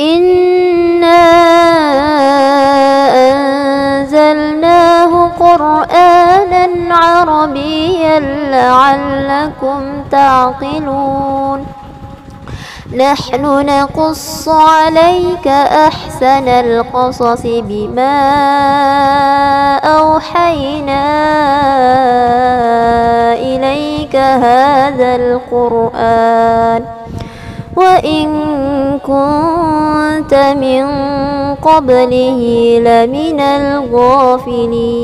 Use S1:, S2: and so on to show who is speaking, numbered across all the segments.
S1: إنا أنزلناه قرآنا عربيا لعلكم تعقلون نحن نقص عليك أحسن القصص بما أوحينا إليك هذا القرآن وإن كنت من قبله لمن الغافلين.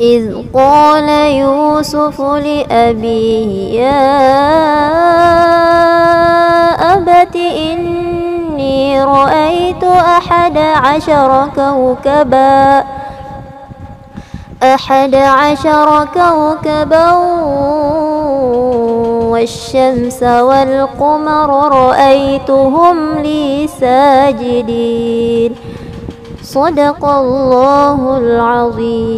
S1: إذ قال يوسف لأبيه يا أبت إني رأيت أحد عشر كوكبا أحد عشر كوكبا والشمس والقمر رأيتهم لي ساجدين. صدق الله العظيم.